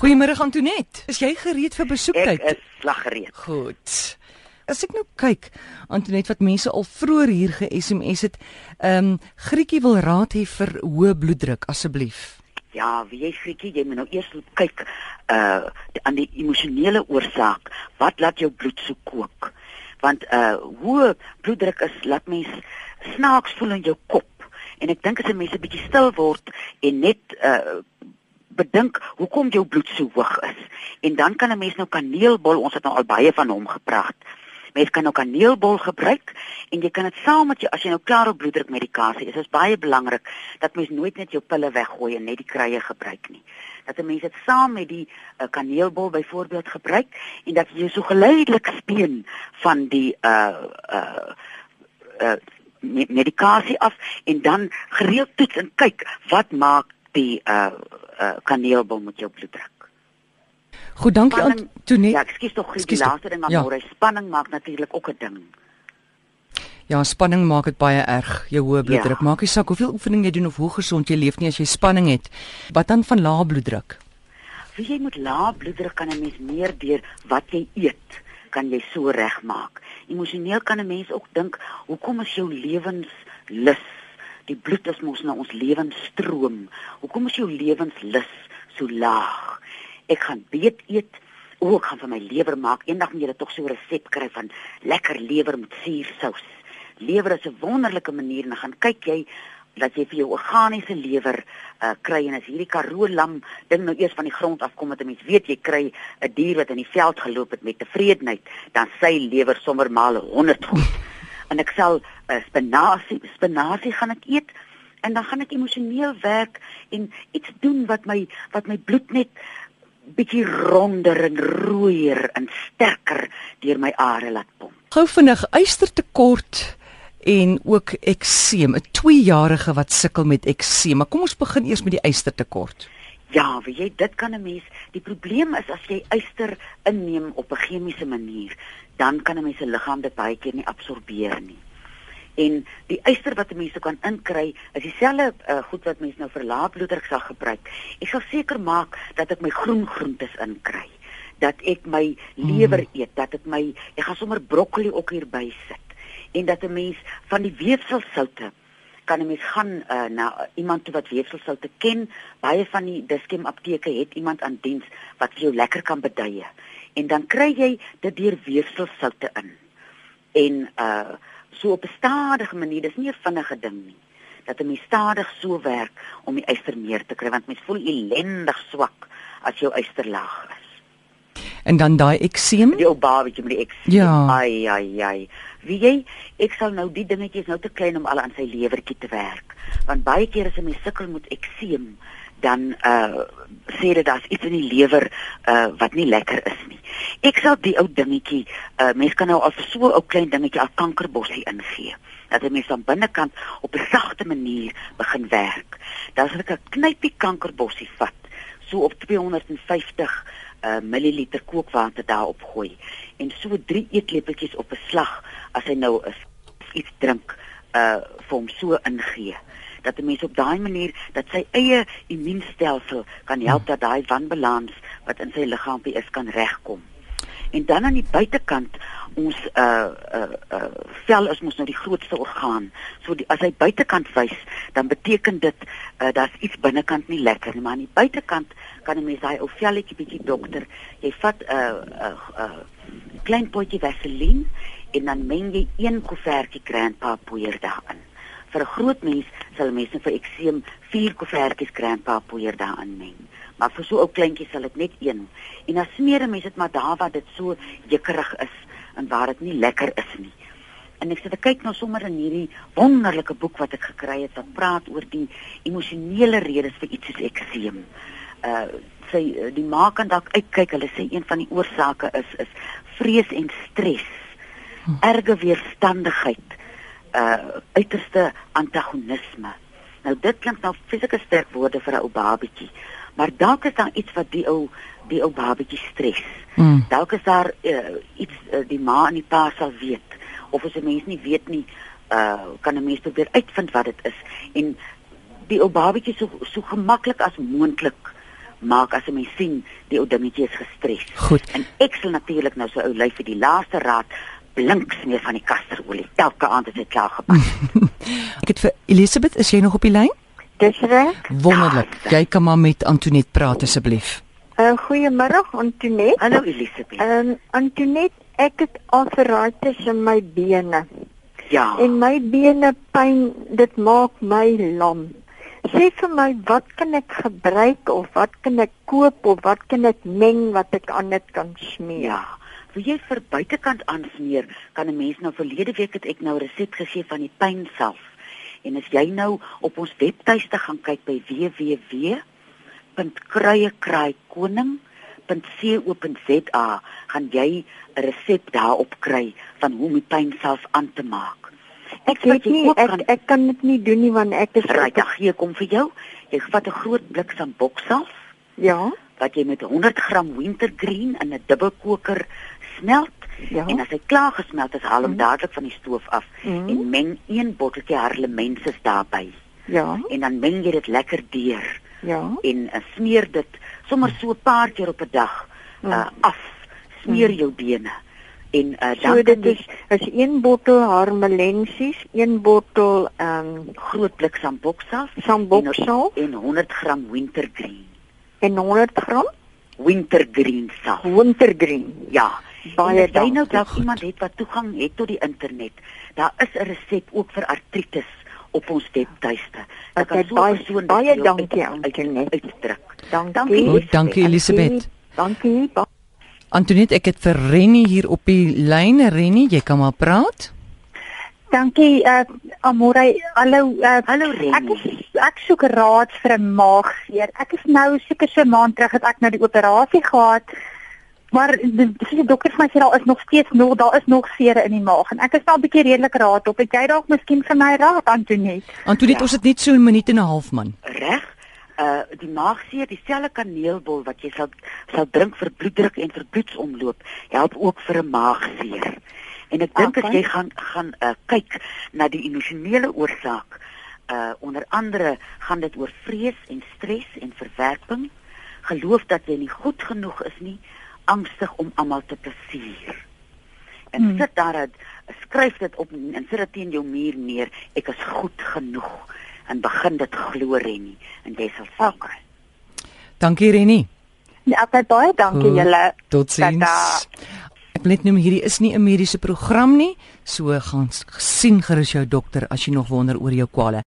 Goeiemôre Antoinette. Is jy gereed vir besoektyd? Ek is slaggereed. Goed. As ek nou kyk, Antoinette wat mense al vroeër hier ge-SMS het, ehm um, Grietjie wil raad hê vir hoë bloeddruk asseblief. Ja, wie jy Grietjie, jy moet nou eers kyk uh aan die emosionele oorsaak. Wat laat jou bloed so kook? Want uh hoë bloeddruk is laat mens snaaks voel in jou kop. En ek dink as 'n mens 'n bietjie stil word en net uh bedink hoekom jou bloed so hoog is. En dan kan 'n mens nou kaneelbol, ons het nou al baie van hom gepraat. Mens kan nou kaneelbol gebruik en jy kan dit saam met jou as jy nou klaar op bloeddrukmedikasie is. Is baie belangrik dat mens nooit net jou pille weggooi en net die kruie gebruik nie. Dat 'n mens dit saam met die uh, kaneelbol byvoorbeeld gebruik en dat jy so geleidelik speen van die uh uh uh medikasie af en dan gereeld toets en kyk wat maak die uh uh, kaneelbol met jou bloeddruk. Goed, dankie aan Tonet. Ja, ekskuus tog, die laaste ding maar ja. môre spanning maak natuurlik ook 'n ding. Ja, spanning maak dit baie erg. Jou hoë bloeddruk. Ja. Maak nie saak hoeveel oefening jy doen of hoe gesond jy leef nie as jy spanning het. Wat dan van lae bloeddruk? Wie jy moet lae bloeddruk kan 'n mens meer deur wat jy eet kan jy so regmaak. Emosioneel kan 'n mens ook dink, hoekom is jou lewenslus die bloed is mos na ons lewensstroom. Hoekom is jou lewenslus so laag? Ek gaan weet eet O, ek gaan vir my lewer maak. Eendag moet jy tog so 'n resep kry van lekker lewer met suursous. Lewer is 'n wonderlike manier en gaan kyk jy dat jy vir jou organiese lewer uh, kry en as hierdie karoo lam ding nou eers van die grond af kom met 'n mens weet jy kry 'n dier wat in die veld geloop het met tevredenheid dan sy lewer sommer maal 100 goed en ek sal uh, spinasie spinasie gaan ek eet en dan gaan ek emosioneel werk en iets doen wat my wat my bloed net bietjie ronder en rooier en sterker deur my are laat pomp. Gou vinnig ystertekort en ook ekseem, 'n 2-jarige wat sukkel met ekseem. Maar kom ons begin eers met die ystertekort. Ja, weet jy, dit kan 'n mens. Die probleem is as jy yster inneem op 'n chemiese manier, dan kan 'n mens se liggaam dit baie keer nie absorbeer nie. En die yster wat 'n mens kan inkry, is dieselfde uh, goed wat mense nou vir lae bloeddruk sal gebruik. Ek sal seker maak dat ek my groen groentes inkry, dat ek my lewer mm. eet, dat ek my ek gaan sommer broccoli ook hierby sit en dat 'n mens van die weefselsoute kan 'n mens gaan uh, na iemand toe wat weefselsoute ken. Baie van die Dischem apteke het iemand aan diens wat vir jou lekker kan beduie. En dan kry jy dit deur weefselsoute in. En uh so op 'n stadige manier, dis nie 'n vinnige ding nie. Dat 'n mens stadig so werk om die yster meer te kry want mens voel ellendig swak as jou yster laag is. En dan daai ekseem? Die ou babatjie met die ekseem. Ja. Ai ai ai. Wie jy, ek sal nou die dingetjies nou te klein om al aan sy lewertjie te werk. Want baie keer as 'n mens sukkel met ekseem, dan uh sê dit daar's iets in die lewer uh wat nie lekker is nie. Ek sal die ou dingetjie, uh mens kan nou al vir so 'n ou klein dingetjie al kankerbossie ingee. Dat 'n mens aan binnekant op 'n sagte manier begin werk. Dan sal ek 'n knypie kankerbossie vat, so op 250 uh milliliter kookwater daarop gooi en so 3 eetlepeltjies op 'n slag as hy nou is iets drink uh vir hom so ingee dat 'n mens op daai manier dat sy eie immuunstelsel kan help dat daai wanbalans wat in sy liggaampie is kan regkom. En dan aan die buitekant ons uh uh uh vel is mos nou die grootste orgaan. So die, as hy buitekant wys, dan beteken dit uh daar's iets binnekant nie lekker nie, maar aan die buitekant kan 'n mens daai ou velletjie bietjie dokter, jy vat 'n uh, uh uh klein potjie vaseline en dan meng jy een koevertjie grandpa poeier daarin. Vir 'n groot mens sal mense vir ekseem 4 koevertjies grandpa poeier daarin meng. Maar vir so 'n ou kleintjie sal dit net een. En dan smeer 'n mens dit maar daar waar dit so jekkerig is en waar dit nie lekker is nie. En ek sit te kyk nou sommer in hierdie wonderlike boek wat ek gekry het wat praat oor die emosionele redes vir iets soos ekseem. Uh sy die ma kan dalk uitkyk, hulle sê een van die oorsake is is vrees en stres erge weerstandigheid uh uiterste antagonisme nou dit klink nou fisieke sterk woorde vir 'n ou babatjie maar dalk is daar iets wat die ou die ou babatjie stres mm. dalk is daar uh, iets uh, die ma en die pa sal weet of as 'n mens nie weet nie uh kan 'n mens probeer uitvind wat dit is en die ou babatjie so so gemaklik as moontlik maak as 'n mens sien die ou dingetjie is gestres. Goed. En ek sal natuurlik nou so ou lyf vir die laaste raad blink smeer van die kasterolie. Elke aand as dit klaar gepas. ek het vir Elisabeth, is jy nog op die lyn? Dis reg. Wonderlik. Jy kan maar met Antoinette praat asseblief. Uh, Goeiemôre Antoinette. Hallo Elisabeth. Ehm um, Antoinette, ek het arthritis in my bene. Ja. En my bene pyn, dit maak my lam. Sê vir my, wat kan ek gebruik of wat kan ek koop of wat kan ek meng wat ek aan dit kan smeer? Ja. Wie jy vir buitekant aansmeer, kan 'n mens nou verlede week het ek nou 'n resep gegee van die pynsalf. En as jy nou op ons webtuiste gaan kyk by www.kruiekraaikoning.co.za, gaan jy 'n resep daarop kry van hoe om die pynsalf aan te maak. Ek weet nie ek kan, ek kan dit nie doen nie want ek is Right, dan gee kom vir jou. Jy vat 'n groot blik samboksalf Ja. Wat jy met 100 gram wintergreen in 'n dubbelkoker smelt. Ja. En as hy klaar gesmelt is, haal hom Mm. dadelik van die stoof af Mm. en meng een botteltjie harlemenses daarbey. Ja. En dan meng jy dit lekker deur Ja. en uh, smeer dit sommer so 'n paar keer op 'n dag uh, Mm. af. Smeer Mm. jou bene. En uh, dan So dit is is een bottel harmelensies, een bottel ehm um, groot blik samboksalf samboksalf en 100 gram wintergreen. En 100 gram Wintergreen salf. wintergreen. Ja. Baie en jy nou dankie. dalk iemand het wat toegang het tot die internet, daar is 'n resep ook vir artritis op ons webtuiste. Daar Okay, so baie- dit baie dankie, uit- Antoinette. Uitdruk. Dankie. Dankie. Goed, dankie Elisabeth. Dankie. Ba Antoinette, ek het vir Rennie hier op die lyn. Rennie, jy kan maar praat. Dankie uh Amore. Hallo uh Hallo Ek Rennie. is ek soek raad vir 'n maagseer. Ek is nou seker so 'n maand terug het ek nou die operasie gehad. Maar die, die dokter vir my sê daar is nog steeds nog daar is nog seere in die maag en ek is nou 'n bietjie redelik raad op. Het jy dalk miskien vir my raad Antoinette? Antoinette, Ja. ons het net so 'n minuut en 'n half man. Reg? Uh die maagseer, dieselfde kaneelbol wat jy sal sal drink vir bloeddruk en vir bloedsomloop, help ook vir 'n maagseer. En ek dink as Okay. jy gaan gaan uh kyk na die emosionele oorsaak, uh onder andere gaan dit oor vrees en stres en verwerping, geloof dat jy nie goed genoeg is nie, angstig om almal te plesier. En Hmm. sit daar 'n skryf dit op en sit dit teen jou muur neer, ek is goed genoeg en begin dit glo Rennie en jy sal. Okay. Dankie Rennie. Ja, baie baie dankie Goed. julle. Totsiens. Ek wil net noem hierdie is nie 'n mediese program nie, so gaan sien gerus jou dokter as jy nog wonder oor jou kwale.